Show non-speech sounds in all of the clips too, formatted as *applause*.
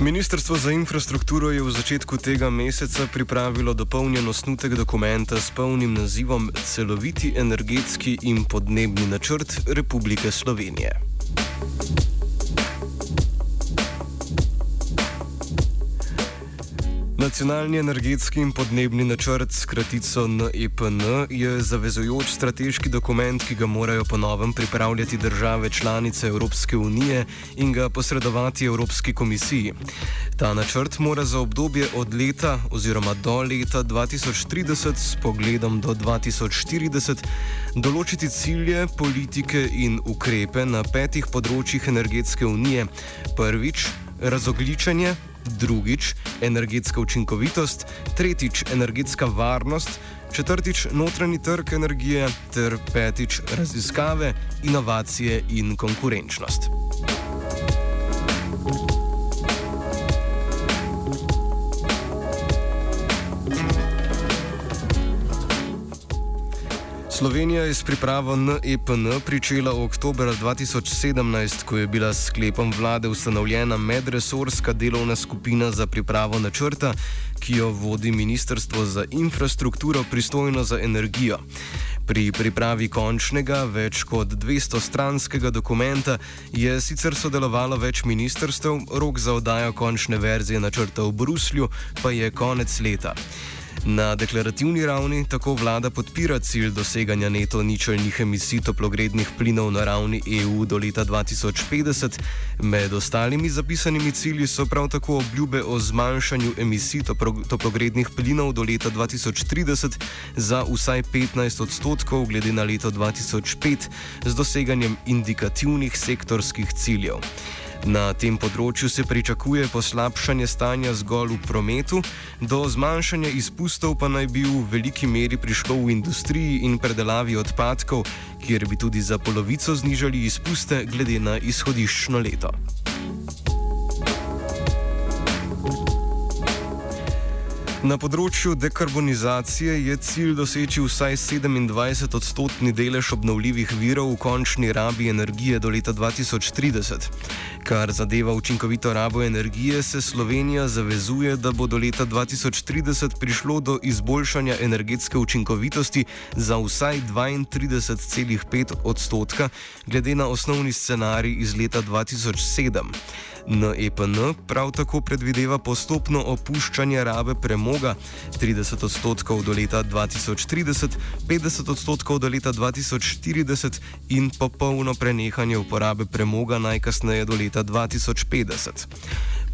Ministrstvo za infrastrukturo je v začetku tega meseca pripravilo dopolnjen osnutek dokumenta s polnim nazivom Celoviti energetski in podnebni načrt Republike Slovenije. Nacionalni energetski in podnebni načrt s kratico NEPN je zavezujoč strateški dokument, ki ga morajo po novem pripravljati države članice Evropske unije in ga posredovati Evropski komisiji. Ta načrt mora za obdobje od leta oziroma do leta 2030 s pogledom do 2040 določiti cilje, politike in ukrepe na petih področjih energetske unije. Prvič, razogličenje, drugič energetska učinkovitost, tretjič energetska varnost, četrtič notranji trg energije. Ter petič raziskave, inovacije in konkurenčnost. Slovenija je s pripravo NEPN pričela oktober 2017, ko je bila s sklepom vlade ustanovljena medresorska delovna skupina za pripravo načrta, ki jo vodi Ministrstvo za infrastrukturo pristojno za energijo. Pri pripravi končnega, več kot 200 stranskega dokumenta je sicer sodelovalo več ministrstev, rok za oddajo končne verzije načrta v Bruslju pa je konec leta. Na deklarativni ravni tako vlada podpira cilj doseganja neto ničelnih emisij toplogrednih plinov na ravni EU do leta 2050. Med ostalimi zapisanimi cilji so prav tako obljube o zmanjšanju emisij toplogrednih plinov do leta 2030 za vsaj 15 odstotkov glede na leto 2005 z doseganjem indikativnih sektorskih ciljev. Na tem področju se pričakuje poslabšanje stanja zgolj v prometu, do zmanjšanja izpustov pa naj bi v veliki meri prišlo v industriji in predelavi odpadkov, kjer bi tudi za polovico znižali izpuste glede na izhodiščno leto. Na področju dekarbonizacije je cilj doseči vsaj 27 odstotni delež obnovljivih virov v končni rabi energije do leta 2030. Kar zadeva učinkovito rabo energije, se Slovenija zavezuje, da bo do leta 2030 prišlo do izboljšanja energetske učinkovitosti za vsaj 32,5 odstotka, glede na osnovni scenarij iz leta 2007. NEPN prav tako predvideva postopno opuščanje rabe premoga 30 odstotkov do leta 2030, 50 odstotkov do leta 2040 in popolno prenehanje uporabe premoga najkasneje do leta 2050.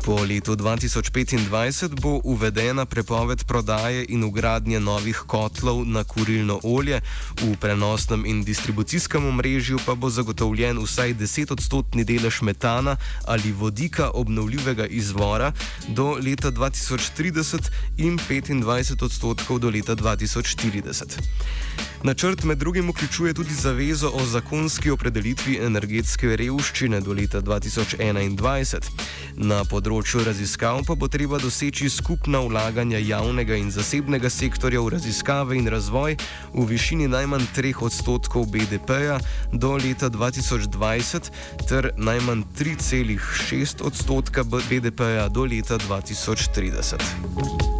Po letu 2025 bo uvedena prepoved prodaje in ugradnje novih kotlov na kurilno olje, v prenosnem in distribucijskem omrežju pa bo zagotovljen vsaj 10-odstotni delež metana ali vodika obnovljivega izvora do leta 2030 in 25 odstotkov do leta 2040. Načrt med drugim vključuje tudi zavezo o zakonski opredelitvi energetske revščine do leta 2021. Na področju raziskav pa bo treba doseči skupna vlaganja javnega in zasebnega sektorja v raziskave in razvoj v višini najmanj 3 odstotkov BDP-ja do leta 2020 ter najmanj 3,6 odstotka BDP-ja do leta 2030.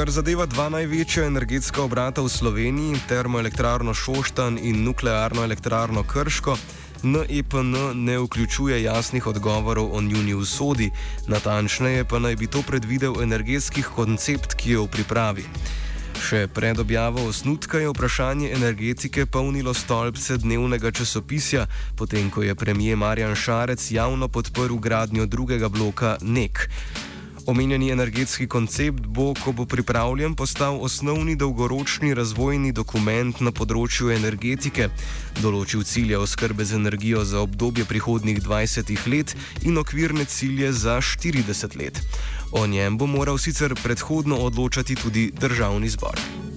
Kar zadeva dva največja energetska obrata v Sloveniji, termoelektrarno Šoštan in nuklearno elektrarno Krško, NEPN ne vključuje jasnih odgovorov o njuni usodi, natančneje pa naj bi to predvidel energetski koncept, ki je v pripravi. Še pred objavo osnutka je vprašanje energetike polnilo stolpce dnevnega časopisja, potem ko je premijer Marjan Šarec javno podprl gradnjo drugega bloka NEK. Omenjeni energetski koncept bo, ko bo pripravljen, postal osnovni dolgoročni razvojni dokument na področju energetike, določil cilje oskrbe z energijo za obdobje prihodnjih 20 let in okvirne cilje za 40 let. O njem bo moral sicer predhodno odločati tudi državni zbor.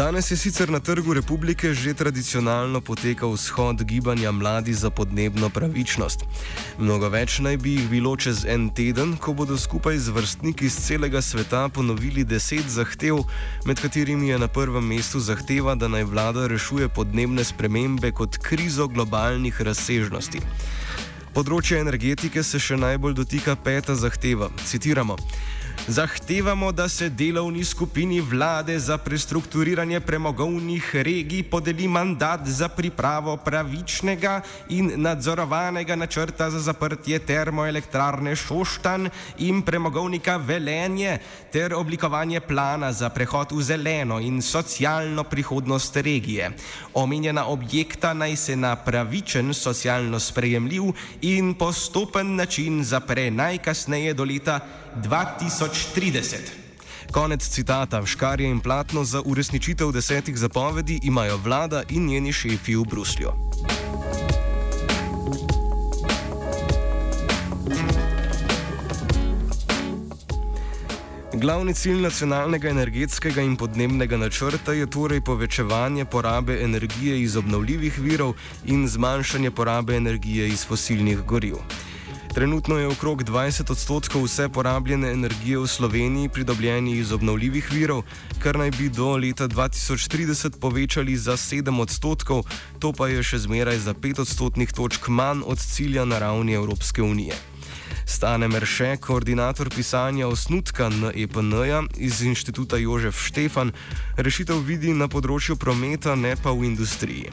Danes je sicer na trgu republike že tradicionalno potekal shod gibanja Mladi za podnebno pravičnost. Mnogo več naj bi jih bilo čez en teden, ko bodo skupaj z vrstniki iz celega sveta ponovili deset zahtev, med katerimi je na prvem mestu zahteva, da naj vlada rešuje podnebne spremembe kot krizo globalnih razsežnosti. Področje energetike se še najbolj dotika peta zahteva. Citiramo. Zahtevamo, da se delovni skupini vlade za prestrukturiranje premogovnih regij podeli mandat za pripravo pravičnega in nadzorovanega načrta za zaprtje termoelektrarne Šoštan in premogovnika Velenje ter oblikovanje plana za prehod v zeleno in socialno prihodnost regije. Omenjena objekta naj se na pravičen, socialno sprejemljiv in postopen način zapre najkasneje do leta 2030. Konec citata. Škarje in platno za uresničitev desetih zapovedi imajo vlada in njeni šefi v Bruslju. Glavni cilj nacionalnega energetskega in podnebnega načrta je torej povečevanje porabe energije iz obnovljivih virov in zmanjšanje porabe energije iz fosilnih goriv. Trenutno je okrog 20 odstotkov vse porabljene energije v Sloveniji pridobljeni iz obnovljivih virov, kar naj bi do leta 2030 povečali za 7 odstotkov, to pa je še zmeraj za 5 odstotnih točk manj od cilja na ravni Evropske unije. Stane Merše, koordinator pisanja osnutka NEPN-ja iz inštituta Jožef Štefan, rešitev vidi na področju prometa, ne pa v industriji.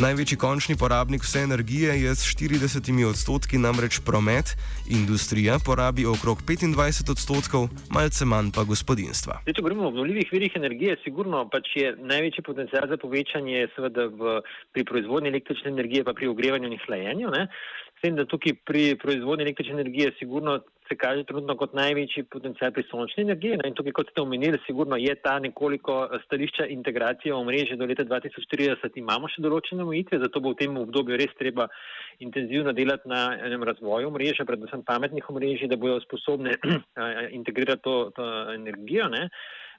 Največji končni porabnik vse energije je s 40 odstotki namreč promet, industrija porabi okrog 25 odstotkov, malce manj pa gospodinstva. Zdaj, če govorimo o obnovljivih virih energije, sigurno pač je največji potencial za povečanje seveda v, pri proizvodnji električne energije, pa pri ogrevanju in hlajenju. S tem, da tukaj pri proizvodnji električne energije sigurno se kaže trenutno kot največji potencial pri sončni energiji. Ne? In tukaj, kot ste omenili, sigurno je ta nekoliko eh, stališča integracije v mreže do leta 2040. Imamo še določene omejitve, zato bo v tem obdobju res treba intenzivno delati na enem razvoju mreže, predvsem pametnih omrežij, da bojo sposobne *clears throat* eh, integrirati to, to energijo. Ne?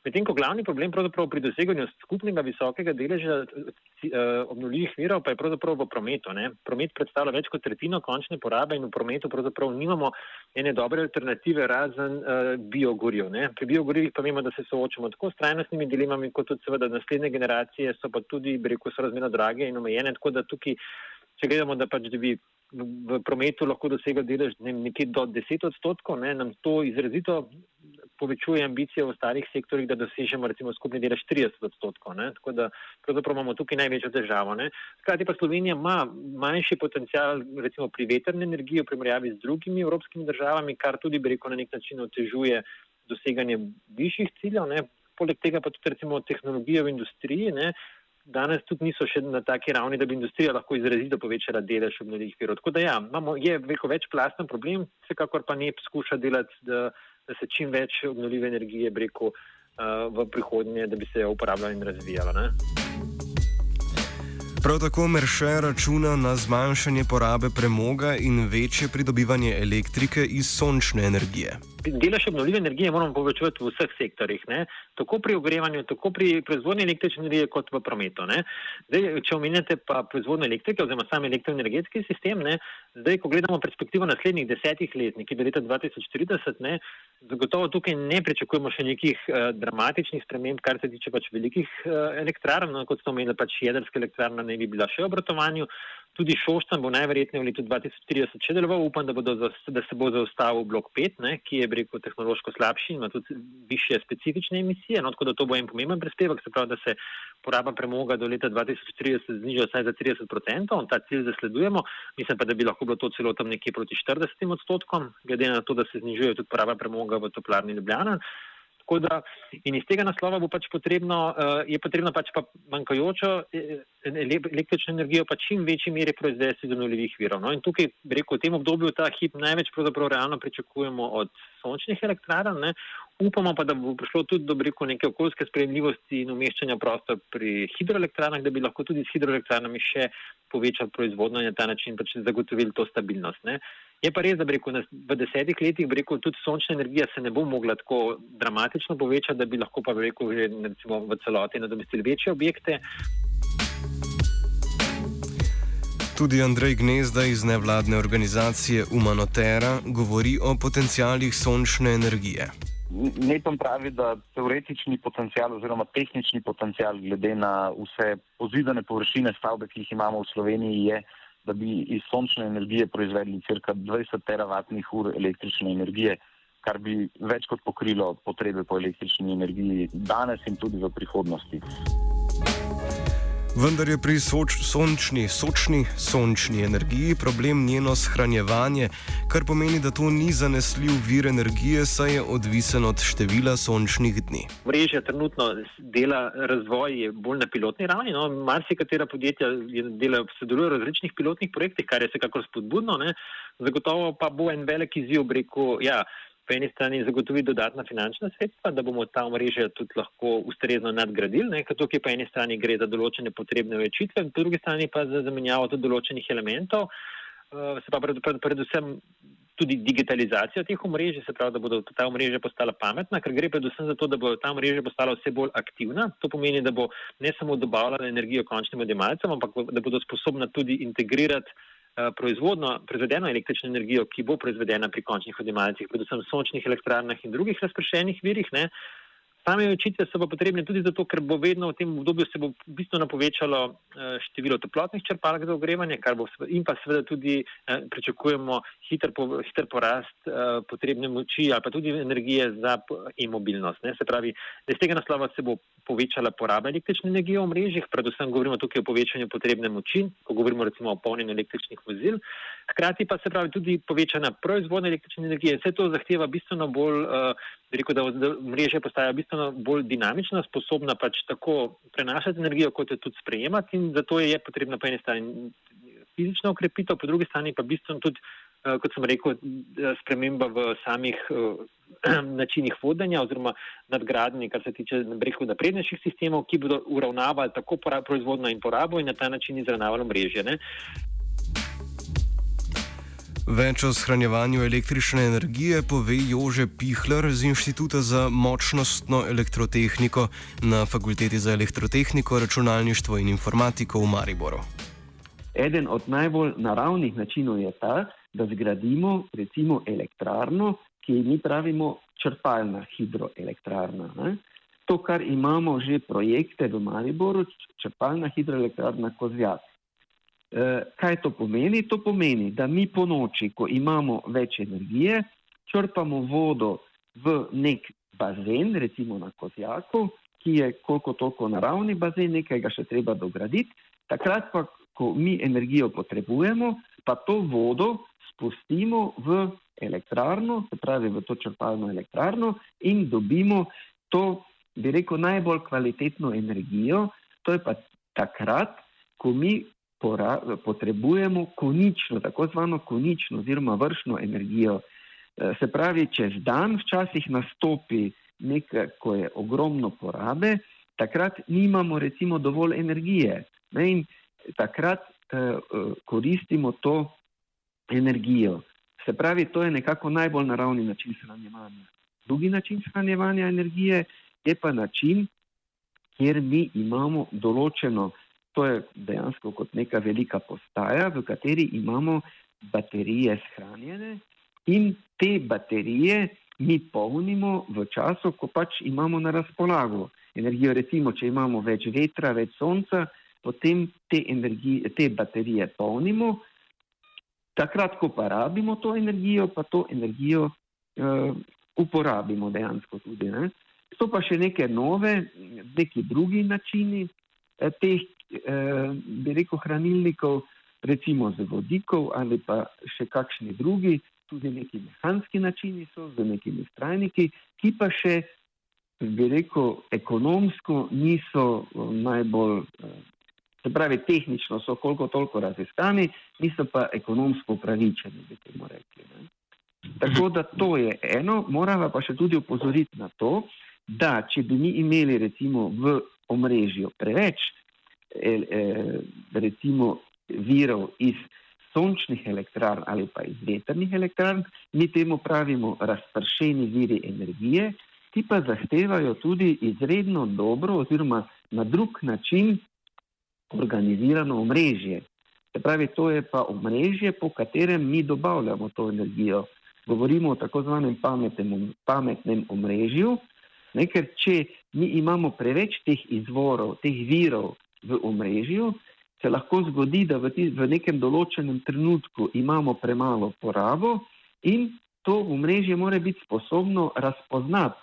Medtem ko glavni problem pri doseganju skupnega visokega deleža eh, obnovljivih virov pa je pravzaprav v prometu. Ne. Promet predstavlja več kot tretjino končne porabe in v prometu pravzaprav nimamo ene dobre alternative razen uh, biogoriv. Ne. Pri biogorivih pa vemo, da se soočamo tako s trajnostnimi dilemami, kot tudi seveda naslednje generacije so pa tudi, bi rekel, sorazmerno drage in omejene, tako da tukaj, če gledamo, da pač da bi v prometu lahko dosegel delež ne, nekje do 10 odstotkov, ne, nam to izrazito povečuje ambicije v ostalih sektorjih, da dosežemo recimo skupni delež 30 odstotkov. Ne? Tako da pravzaprav imamo tukaj največjo težavo. Hkrati pa Slovenija ima manjši potencial recimo pri veterni energiji v primerjavi z drugimi evropskimi državami, kar tudi bi rekel na nek način otežuje doseganje višjih ciljev. Ne? Poleg tega pa tudi recimo tehnologije v industriji. Ne? Danes tudi niso še na taki ravni, da bi industrija lahko izrazito povečala delež obnovljivih virov. Tako da ja, imamo, je veliko večplasten problem, vsekakor pa ne poskuša delati, da se čim več obnovljive energije breko uh, v prihodnje, da bi se uporabljala in razvijala. Ne? Prav tako Merše računa na zmanjšanje porabe premoga in večje pridobivanje elektrike iz sončne energije delež obnovljive energije moramo povečevati v vseh sektorjih, ne? tako pri ogrevanju, tako pri proizvodnji električne energije, kot v prometu. Zdaj, če omenjate pa proizvodnjo elektrike oziroma sam elektroenergetski sistem, ne? zdaj, ko gledamo perspektivo naslednjih desetih let, nekje do leta 2040, ne? zagotovo tukaj ne pričakujemo še nekih uh, dramatičnih sprememb, kar se tiče pač velikih uh, elektrarn, no, kot ste omenili, pač jedrska elektrarna ne bi bila še v obratovanju. Tudi Šoštan bo najverjetneje v letu 2030 še deloval, upam, da, bodo, da se bo zaustavil blok 5, ne, ki je rekel, tehnološko slabši in ima tudi više specifične emisije. No, tako da to bo en pomemben prispevek, se pravi, da se poraba premoga do leta 2030 zniža vsaj za 30%, ta cilj zasledujemo. Mislim pa, da bi lahko bilo to celo tam nekje proti 40 odstotkom, glede na to, da se znižuje tudi poraba premoga v toplarni Ljubljana. Da, in iz tega naslova bo pač potrebno, uh, je potrebno pač pa manjkajočo eh, električno energijo pa čim večji meri proizvesti iz obnovljivih virov. No? In tukaj, rekel, v tem obdobju ta hip največ pravzaprav realno pričakujemo od sončnih elektrarn, ne? upamo pa, da bo prišlo tudi do rekel, neke okoljske sprejemljivosti in umeščanja prostor pri hidroelektrarnah, da bi lahko tudi s hidroelektrarnami še povečali proizvodnjo in na ta način pač zagotovili to stabilnost. Ne? Je pa res, da rekel, v desetih letih rekel, tudi sončna energija se ne bo mogla tako dramatično povečati, da bi lahko pa rekel, recimo, v celoti nadomestili večje objekte. Tudi Andrej Gnezda iz nevladne organizacije Humanotera govori o potencijalih sončne energije. Netom pravi, da teoretični potencial oziroma tehnični potencial glede na vse pozidane površine stavbe, ki jih imamo v Sloveniji, je da bi iz sončne energije proizvedli cirka 20 teravatnih ur električne energije, kar bi več kot pokrilo potrebe po električni energiji danes in tudi v prihodnosti. Vendar je pri soč, sončni, sočni, sončni energiji problem njeno shranjevanje, kar pomeni, da to ni zanesljiv vir energije, saj je odvisen od števila sončnih dni. Mreža trenutno dela razvoj bolj na pilotni ravni. No, Marsikatera podjetja delajo, sodelujejo v različnih pilotnih projektih, kar je vsekakor spodbudno. Ne. Zagotovo pa bo en velik izziv, reko, ja po eni strani zagotoviti dodatna finančna sredstva, da bomo ta omrežja tudi lahko ustrezno nadgradili, ker tukaj po eni strani gre za določene potrebne večitve, po drugi strani pa za zamenjavo tudi določenih elementov, uh, se pa pred, pred, predvsem tudi digitalizacijo teh omrežij, se pravi, da bodo ta omrežja postala pametna, ker gre predvsem za to, da bo ta omrežja postala vse bolj aktivna. To pomeni, da bo ne samo dobavljala energijo končnim odjemalcem, ampak da bodo sposobna tudi integrirati Eh, proizvodno, proizvedeno električno energijo, ki bo proizvedena pri končnih odjemalcih, predvsem sončnih elektrarnah in drugih razpršenih virih, ne, Same očitve so pa potrebne tudi zato, ker bo vedno v tem obdobju se bo bistveno povečalo eh, število toplotnih črpalk za ogrevanje, kar bo in pa seveda tudi eh, pričakujemo hiter, hiter porast eh, potrebne moči ali pa tudi energije za e-mobilnost. Se pravi, da iz tega naslova se bo povečala poraba električne energije v mrežjih, predvsem govorimo tukaj o povečanju potrebne moči, ko govorimo recimo o polnjenju električnih vozil. Hkrati pa se pravi tudi povečana proizvodnja električne energije. Vse to zahteva bistveno bolj, rekel, da mreže postajajo bistveno bolj dinamična, sposobna pač tako prenašati energijo, kot jo tudi sprejemati, in zato je potrebna po eni strani fizična ukrepitev, po drugi strani pa bistveno tudi, eh, kot sem rekel, eh, sprememba v samih eh, *clears throat* načinih vodenja oziroma nadgradnji, kar se tiče rekel, naprednejših sistemov, ki bodo uravnavali tako proizvodno in porabo in na ta način izravnavali mreže. Ne. Več o shranjevanju električne energije pove Jože Pihler z Inštituta za močnostno elektrotehniko na Fakulteti za elektrotehniko, računalništvo in informatiko v Mariboru. Eden od najbolj naravnih načinov je ta, da zgradimo recimo elektrarno, ki mi pravimo črpalna hidroelektrarna. Ne? To, kar imamo že projekte v Mariboru, črpalna hidroelektrarna Kozjak. Eh, kaj to pomeni? To pomeni, da mi po noči, ko imamo več energije, črpamo vodo v nek bazen, recimo na Kozjaku, ki je koliko toliko naravni bazen, nekaj ga še treba dograditi. Takrat pa, ko mi energijo potrebujemo, pa to vodo spustimo v elektrarno, se pravi v to črpalno elektrarno in dobimo to, bi rekel, najbolj kvalitetno energijo. To je pa takrat, ko mi potrebujemo konično, tako zvano konično oziroma vršno energijo. Eh, se pravi, čez dan včasih nastopi nekaj, ko je ogromno porabe, takrat nimamo recimo dovolj energije ne, in takrat eh, koristimo to energijo. Se pravi, to je nekako najbolj naravni način shranjevanja. Drugi način shranjevanja energije je pa način, kjer mi imamo določeno To je dejansko kot neka velika postaja, v kateri imamo baterije shranjene in te baterije mi polnimo v času, ko pač imamo na razpolago energijo. Recimo, če imamo več vetra, več sonca, potem te, energije, te baterije polnimo, takrat, ko pa rabimo to energijo, pa to energijo uh, uporabimo dejansko tudi. Ne. So pa še neke nove, neki drugi načini eh, teh, eh, bi rekel, hranilnikov, recimo z vodikov ali pa še kakšni drugi, tudi neki mehanski načini so z nekimi strajniki, ki pa še, bi rekel, ekonomsko niso eh, najbolj, eh, se pravi, tehnično so koliko toliko raziskani, niso pa ekonomsko upravičeni, bi temu rekli. Ne. Tako da to je eno, moramo pa še tudi upozoriti na to, da če bi mi imeli recimo v omrežju preveč eh, recimo virov iz sončnih elektrarn ali pa iz veternih elektrarn, mi temu pravimo razpršeni viri energije, ki pa zahtevajo tudi izredno dobro oziroma na drug način organizirano omrežje. Se pravi, to je pa omrežje, po katerem mi dobavljamo to energijo. Govorimo o tako zvanem pametnem, pametnem omrežju, ne, ker če mi imamo preveč teh izvorov, teh virov v omrežju, se lahko zgodi, da v, v nekem določenem trenutku imamo premalo porabo in to omrežje mora biti sposobno razpoznati,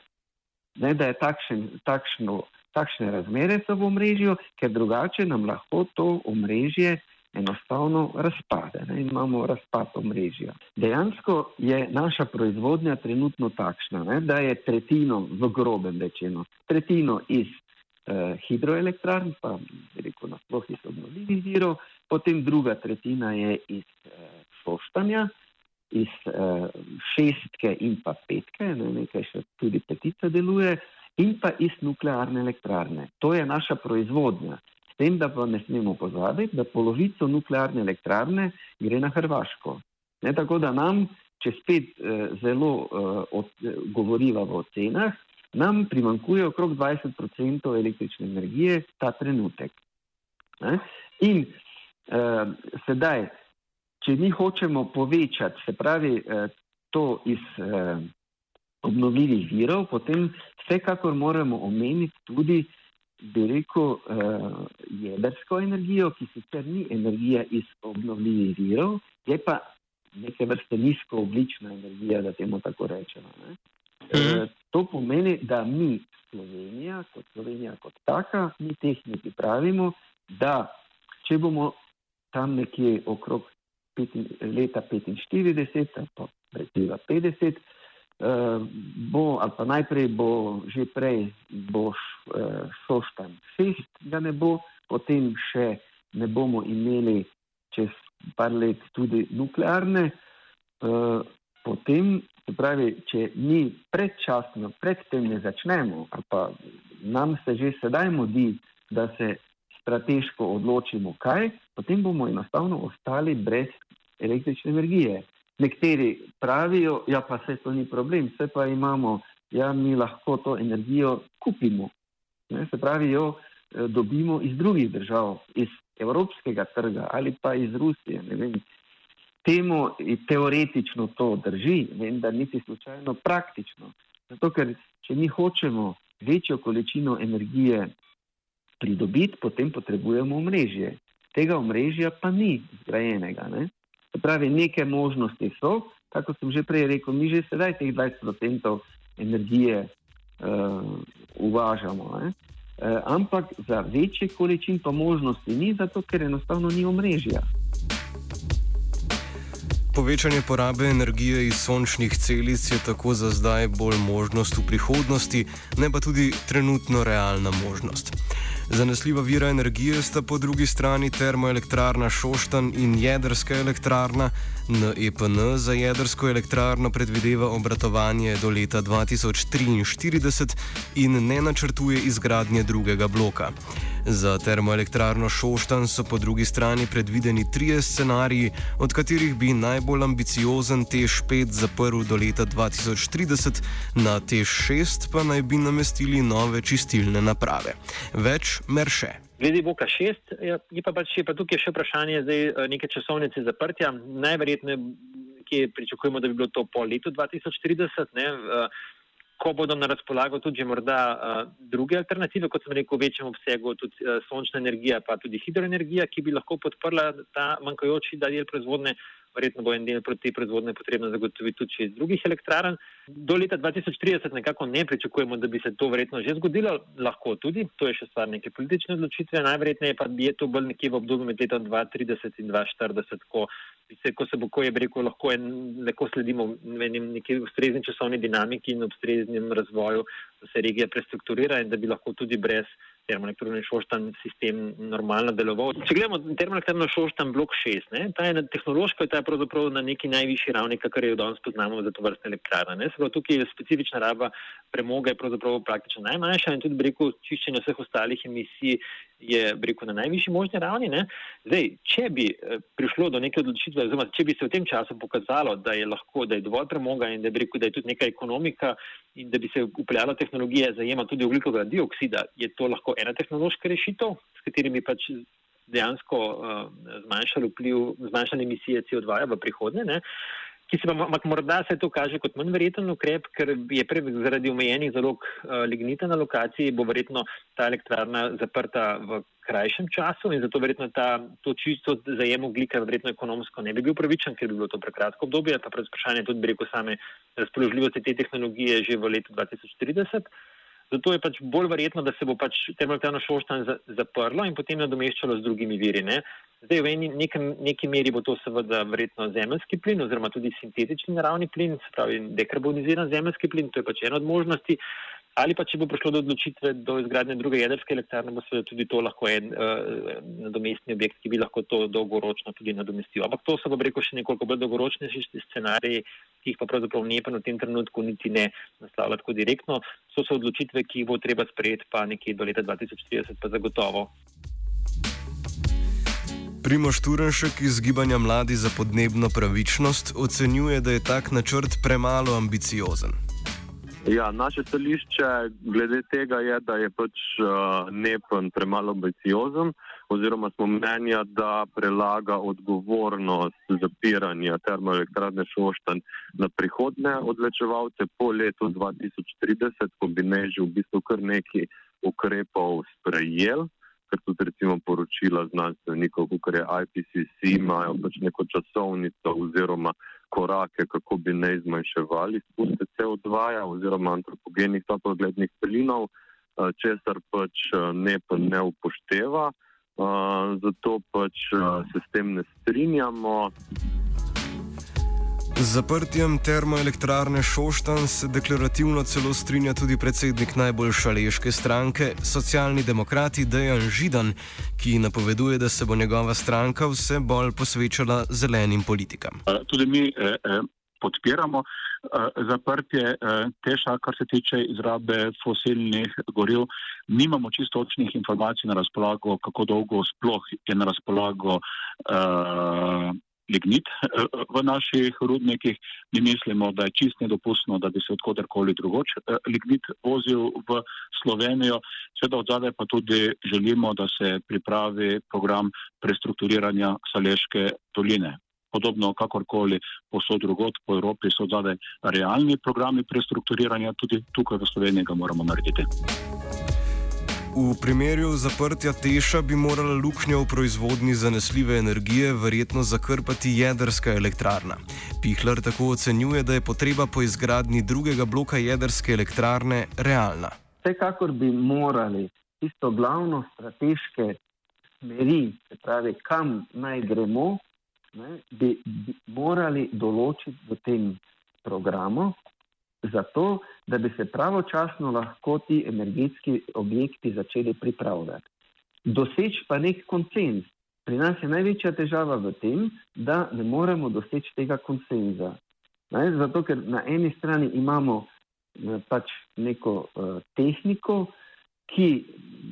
ne, da je takšen, takšno, takšne razmere so v omrežju, ker drugače nam lahko to omrežje enostavno razpade ne, in imamo razpad omrežja. Dejansko je naša proizvodnja trenutno takšna, ne, da je tretjino v grobem rečeno, tretjino iz hidroelektrarn, pa veliko nasploh iz obnovljivih virov, potem druga tretjina je iz eh, soštanja, iz eh, šestke in pa petke, ne, nekaj še tudi petica deluje, in pa iz nuklearne elektrarne. To je naša proizvodnja. S tem, da pa ne smemo pozabiti, da polovico nuklearne elektrarne gre na Hrvaško. Ne, tako da nam, če spet eh, zelo eh, od, eh, govoriva o cenah, nam primankuje okrog 20% električne energije ta trenutek. Ne? In eh, sedaj, če mi hočemo povečati, se pravi, eh, to iz eh, obnovljivih virov, potem vsekakor moramo omeniti tudi, bi rekel, eh, jedrsko energijo, ki sicer ni energija iz obnovljivih virov, je pa neke vrste nizkooglična energija, da temu tako rečemo. Ne? E, to pomeni, da mi, Slovenija, kot Slovenija, kot taka, mi tehniki pravimo, da če bomo tam nekje okrog peti, leta 45 ali pa recimo 50, eh, bo, ali pa najprej bo že prej bo eh, šoštan šest, da ne bo, potem še ne bomo imeli čez par let tudi nuklearne, eh, potem Se pravi, če mi predčasno, predtem ne začnemo, pa nam se že sedaj mudi, da se strateško odločimo, kaj, potem bomo enostavno ostali brez električne energije. Nekateri pravijo, ja pa se to ni problem, vse pa imamo, ja mi lahko to energijo kupimo. Ne, se pravi, jo eh, dobimo iz drugih držav, iz evropskega trga ali pa iz Rusije. Ne vem, temu teoretično to drži, vendar niti slučajno praktično. Zato, ker če mi hočemo večjo količino energije pridobiti, potem potrebujemo omrežje. Tega omrežja pa ni zgrajenega. Ne? Pravi, neke možnosti so, kako sem že prej rekel, mi že sedaj teh 20% energije uh, uvažamo. Ne? Uh, ampak za večje količine pa možnosti ni, zato ker enostavno ni omrežja. Povečanje porabe energije iz sončnih celic je tako za zdaj bolj možnost v prihodnosti, ne pa tudi trenutno realna možnost. Zanesljiva vira energije sta po drugi strani termoelektrarna Šoštan in jedrska elektrarna. NEPN za jedrsko elektrarno predvideva obratovanje do leta 2043 in ne načrtuje izgradnje drugega bloka. Za termoelektrarno Šoštan so po drugi strani predvideni trije scenariji, od katerih bi najbolj ambiciozen TEŠ5 zaprl do leta 2030, na TEŠ6 pa naj bi namestili nove čistilne naprave. Več merše. Glede Boka 6, je pa, pač, je pa tukaj še vprašanje zdaj, eh, neke časovnice zaprtja. Najverjetneje, ki pričakujemo, da bi bilo to po letu 2040. Ne, ko bodo na razpolago tudi morda uh, druge alternative, kot sem rekel, v večjem obsegu, tudi uh, sončna energija, pa tudi hidroenergija, ki bi lahko podprla ta manjkajoči del proizvodne verjetno bo en del proti proizvodne potrebno zagotoviti tudi iz drugih elektrarn. Do leta 2030 nekako ne pričakujemo, da bi se to verjetno že zgodilo, lahko tudi, to je še stvar neke politične odločitve, najverjetneje pa je to bolj nekje v obdobju med letom 2030 in 2040, ko, se, ko se bo, ko je rekel, lahko, en, lahko sledimo neki ustrezni časovni dinamiki in ustreznim razvoju, da se regija prestrukturira in da bi lahko tudi brez termoelektrarne Šoštan sistem normalno deloval. Če gledamo termoelektrarno Šoštan blok 6, ne, ta je na tehnološko, ta je pravzaprav na neki najvišji ravni, kakor jo danes poznamo za to vrste elektrarne. Tukaj je specifična raba premoga je pravzaprav praktično najmanjša in tudi breko čiščenja vseh ostalih emisij je breko na najvišji možni ravni. Ne. Zdaj, če bi eh, prišlo do neke odločitve, oziroma če bi se v tem času pokazalo, da je lahko, da je dovolj premoga in da, breko, da je tudi neka ekonomika in da bi se upeljala tehnologija zajema tudi oglikovega dioksida, je to lahko ena tehnološka rešitev, s katerimi pač dejansko uh, zmanjšali vpliv, zmanjšali emisije CO2 v prihodnje. Ne? Ki se pa morda se to kaže kot manj verjeten ukrep, ker je prej zaradi omejenih zalog uh, lignita na lokaciji, bo verjetno ta elektrarna zaprta v krajšem času in zato verjetno ta, to čisto zajem oglika verjetno ekonomsko ne bi bil pravičen, ker bi bilo to prekratko obdobje, pa pred vprašanje tudi bi rekel same razpoložljivosti te tehnologije že v letu 2030. Zato je pač bolj verjetno, da se bo pač termoelektrarno Šoštan zaprlo in potem nadomeščalo z drugimi viri. Ne? Zdaj, v eni, nekem, neki meri bo to seveda verjetno zemljski plin oziroma tudi sintetični naravni plin, se pravi dekarboniziran zemljski plin, to je pač ena od možnosti. Ali pa, če bo prišlo do odločitve do izgradnje druge jedrske elektrarne, bo seveda tudi to lahko en uh, nadomestni objekt, ki bi lahko to dolgoročno tudi nadomestil. Ampak to so, bo rekel, še nekoliko bolj dolgoročni scenariji, ki jih pa pravzaprav ne pa v tem trenutku niti ne naslavlja tako direktno. To so odločitve, ki jih bo treba sprejeti pa nekje do leta 2030, pa zagotovo. Primoš Turenšek iz Gibanja Mladi za podnebno pravičnost ocenjuje, da je tak načrt premalo ambiciozen. Ja, naše stališče glede tega je, da je pač uh, NEPN premalo ambiciozen, oziroma smo mnenja, da prelaga odgovornost zapiranja termoelektrarne Šoštan na prihodne odlečevalce po letu 2030, ko bi ne že v bistvu kar nekaj ukrepov sprejel, ker tudi recimo poročila znanstvenikov, kot je IPCC, imajo pač neko časovnico oziroma korake, kako bi ne zmanjševali spuste CO2 -ja oziroma antropogenih toplogrednih plinov, eh, česar pač eh, ne, ne upošteva. Eh, zato pač se s tem ne strinjamo. Z zaprtjem termoelektrarne Šoštan se deklarativno celo strinja tudi predsednik najbolj šaleške stranke, socialni demokrati Dejan Židan, ki napoveduje, da se bo njegova stranka vse bolj posvečala zelenim politikam. Tudi mi eh, eh, podpiramo eh, zaprtje eh, teša, kar se tiče izrabe fosilnih goriv. Nimamo čistočnih informacij na razpolago, kako dolgo sploh je na razpolago. Eh, lignit eh, v naših rudnikih. Mi mislimo, da je čist nedopustno, da bi se odkudarkoli drugoč eh, lignit vozil v Slovenijo. Sveda od zadaj pa tudi želimo, da se pripravi program prestrukturiranja Saleške doline. Podobno kakorkoli posod drugot po Evropi so zadaj realni programi prestrukturiranja, tudi tukaj v Sloveniji ga moramo narediti. V primeru zaprtja Teša bi morala luknja v proizvodni zanesljive energije verjetno zakrpati jedrska elektrarna. Pihler tako ocenjuje, da je potreba po izgradnji drugega bloka jedrske elektrarne realna. Vsekakor bi morali tisto glavno strateške smeri, se pravi, kam naj gremo, ne, bi, bi morali določiti v tem programu, zato, da bi se pravočasno lahko ti energetski objekti začeli pripravljati. Doseči pa nek konsens. Pri nas je največja težava v tem, da ne moremo doseči tega konsenza. Ne? Zato, ker na eni strani imamo ne, pač neko uh, tehniko, ki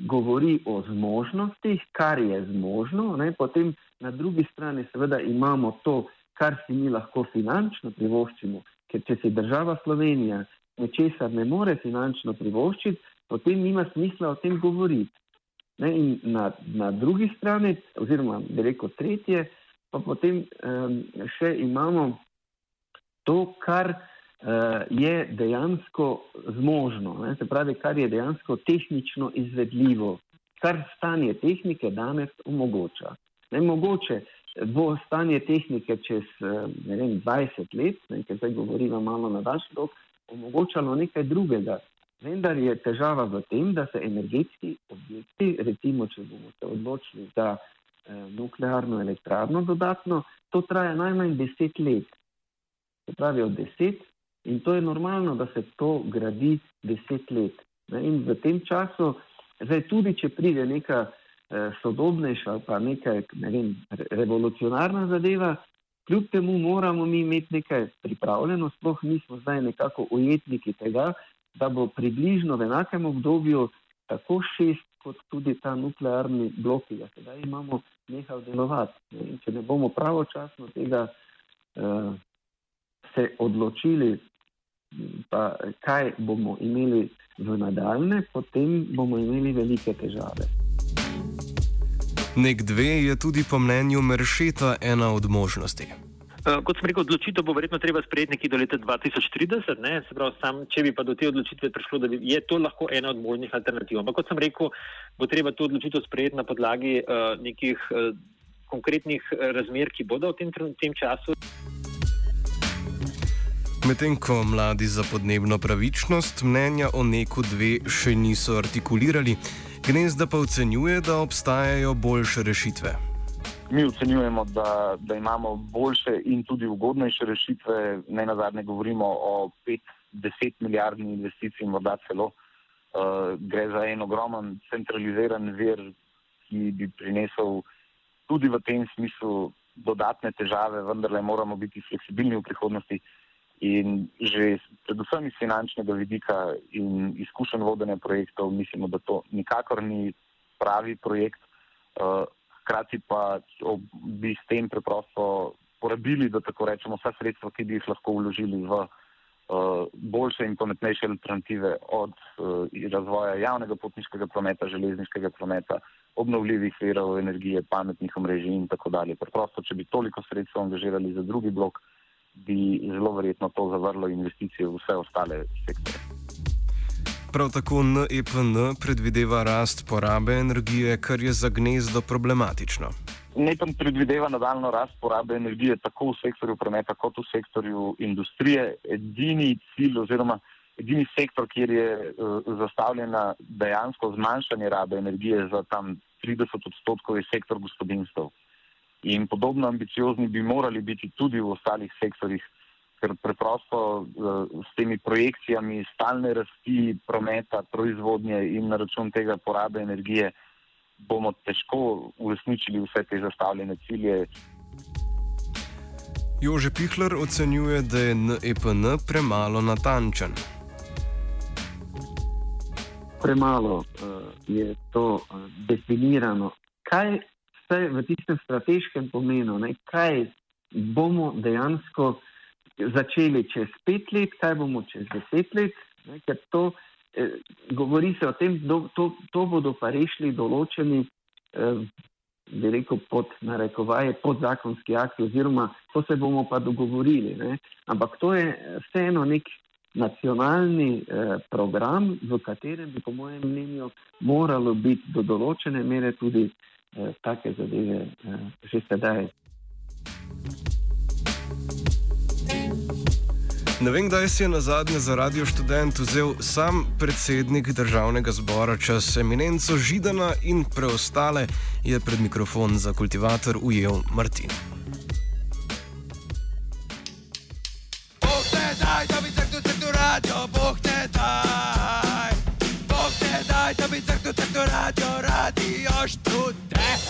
govori o zmožnostih, kar je zmožno, ne? potem na drugi strani seveda imamo to, kar si mi lahko finančno privoščimo, ker če si država Slovenija nečesar ne more finančno privoščiti, potem nima smisla o tem govoriti. Ne, na, na drugi strani, oziroma bi rekel tretje, pa potem um, še imamo to, kar je dejansko zmožno, ne, se pravi, kar je dejansko tehnično izvedljivo, kar stanje tehnike danes omogoča. Ne, mogoče bo stanje tehnike čez ne vem, 20 let, ne, ker zdaj govorimo malo na daljši rok, omogočalo nekaj drugega. Vendar je težava v tem, da se energetski objekti, recimo, če bomo se odločili za eh, nuklearno elektrarno dodatno, to traja najmanj 10 let. Se pravi od 10 in to je normalno, da se to gradi 10 let. Ne? In v tem času, zdaj tudi če pride neka eh, sodobnejša pa neka ne vem, revolucionarna zadeva, kljub temu moramo mi imeti nekaj pripravljeno, sploh mi smo zdaj nekako ujetniki tega, da bo približno v enakem obdobju tako šest, kot tudi ta nuklearni blok, ki ga sedaj imamo, nehal delovati. In če ne bomo pravočasno tega uh, se odločili, pa kaj bomo imeli v nadaljne, potem bomo imeli velike težave. Nek dve je tudi po mnenju Meršeta ena od možnosti. Uh, kot sem rekel, odločitev bo verjetno treba sprejeti nekje do leta 2030. Ne? Se pravi, sam, če bi pa do te odločitve prišlo, da bi, je to lahko ena od možnih alternativ. Ampak kot sem rekel, bo treba to odločitev sprejeti na podlagi uh, nekih uh, konkretnih razmer, ki bodo v tem, tem času. Medtem ko mladi za podnebno pravičnost mnenja o neku dve še niso artikulirali, gnezda pa ocenjuje, da obstajajo boljše rešitve. Mi ocenjujemo, da, da imamo boljše in tudi ugodnejše rešitve. Ne na zadnje govorimo o 5-10 milijardni investiciji, morda celo. Uh, gre za en ogromen centraliziran vir, ki bi prinesel tudi v tem smislu dodatne težave, vendar le moramo biti fleksibilni v prihodnosti. In že predvsem iz finančnega vidika in izkušenj vodenja projektov mislimo, da to nikakor ni pravi projekt. Uh, hkrati pa bi s tem preprosto porabili, da tako rečemo, vsa sredstva, ki bi jih lahko vložili v uh, boljše in pametnejše alternative od uh, razvoja javnega potniškega prometa, železniškega prometa, obnovljivih verov energije, pametnih omrežij in tako dalje. Preprosto, če bi toliko sredstev angažirali za drugi blok, bi zelo verjetno to zavrlo investicije v vse ostale sektore. Prav tako NEPN predvideva rast porabe energije, kar je za gnezdo problematično. NEPN predvideva nadaljno rast porabe energije tako v sektorju prometa kot v sektorju industrije. Edini cilj oziroma edini sektor, kjer je uh, zastavljena dejansko zmanjšanje rabe energije za tam 30 odstotkov, je sektor gospodinstv. In podobno ambiciozni bi morali biti tudi v ostalih sektorjih ker preprosto uh, s temi projekcijami stalne rasti prometa, proizvodnje in na račun tega porabe energije bomo težko uresničili vse te zastavljene cilje. Jože Pihler ocenjuje, da je NEPN premalo natančen. Premalo uh, je to uh, definirano. Kaj vse v tistem strateškem pomenu, ne? kaj bomo dejansko začeli čez pet let, kaj bomo čez deset let, ne, ker to eh, govori se o tem, da to, to bodo pa rešili določeni, eh, bi rekel, pod narekovaje, podzakonski akti, oziroma to se bomo pa dogovorili. Ne. Ampak to je vseeno nek nacionalni eh, program, v katerem bi, po mojem mnenju, moralo biti do določene mere tudi take zadeve eh, že sedaj. Ne vem, kdaj si je na zadnje za radio študent vzel sam predsednik državnega zbora čas eminenco Židana in preostale je pred mikrofon za kultivator ujel Martin. Radio, radio, študent.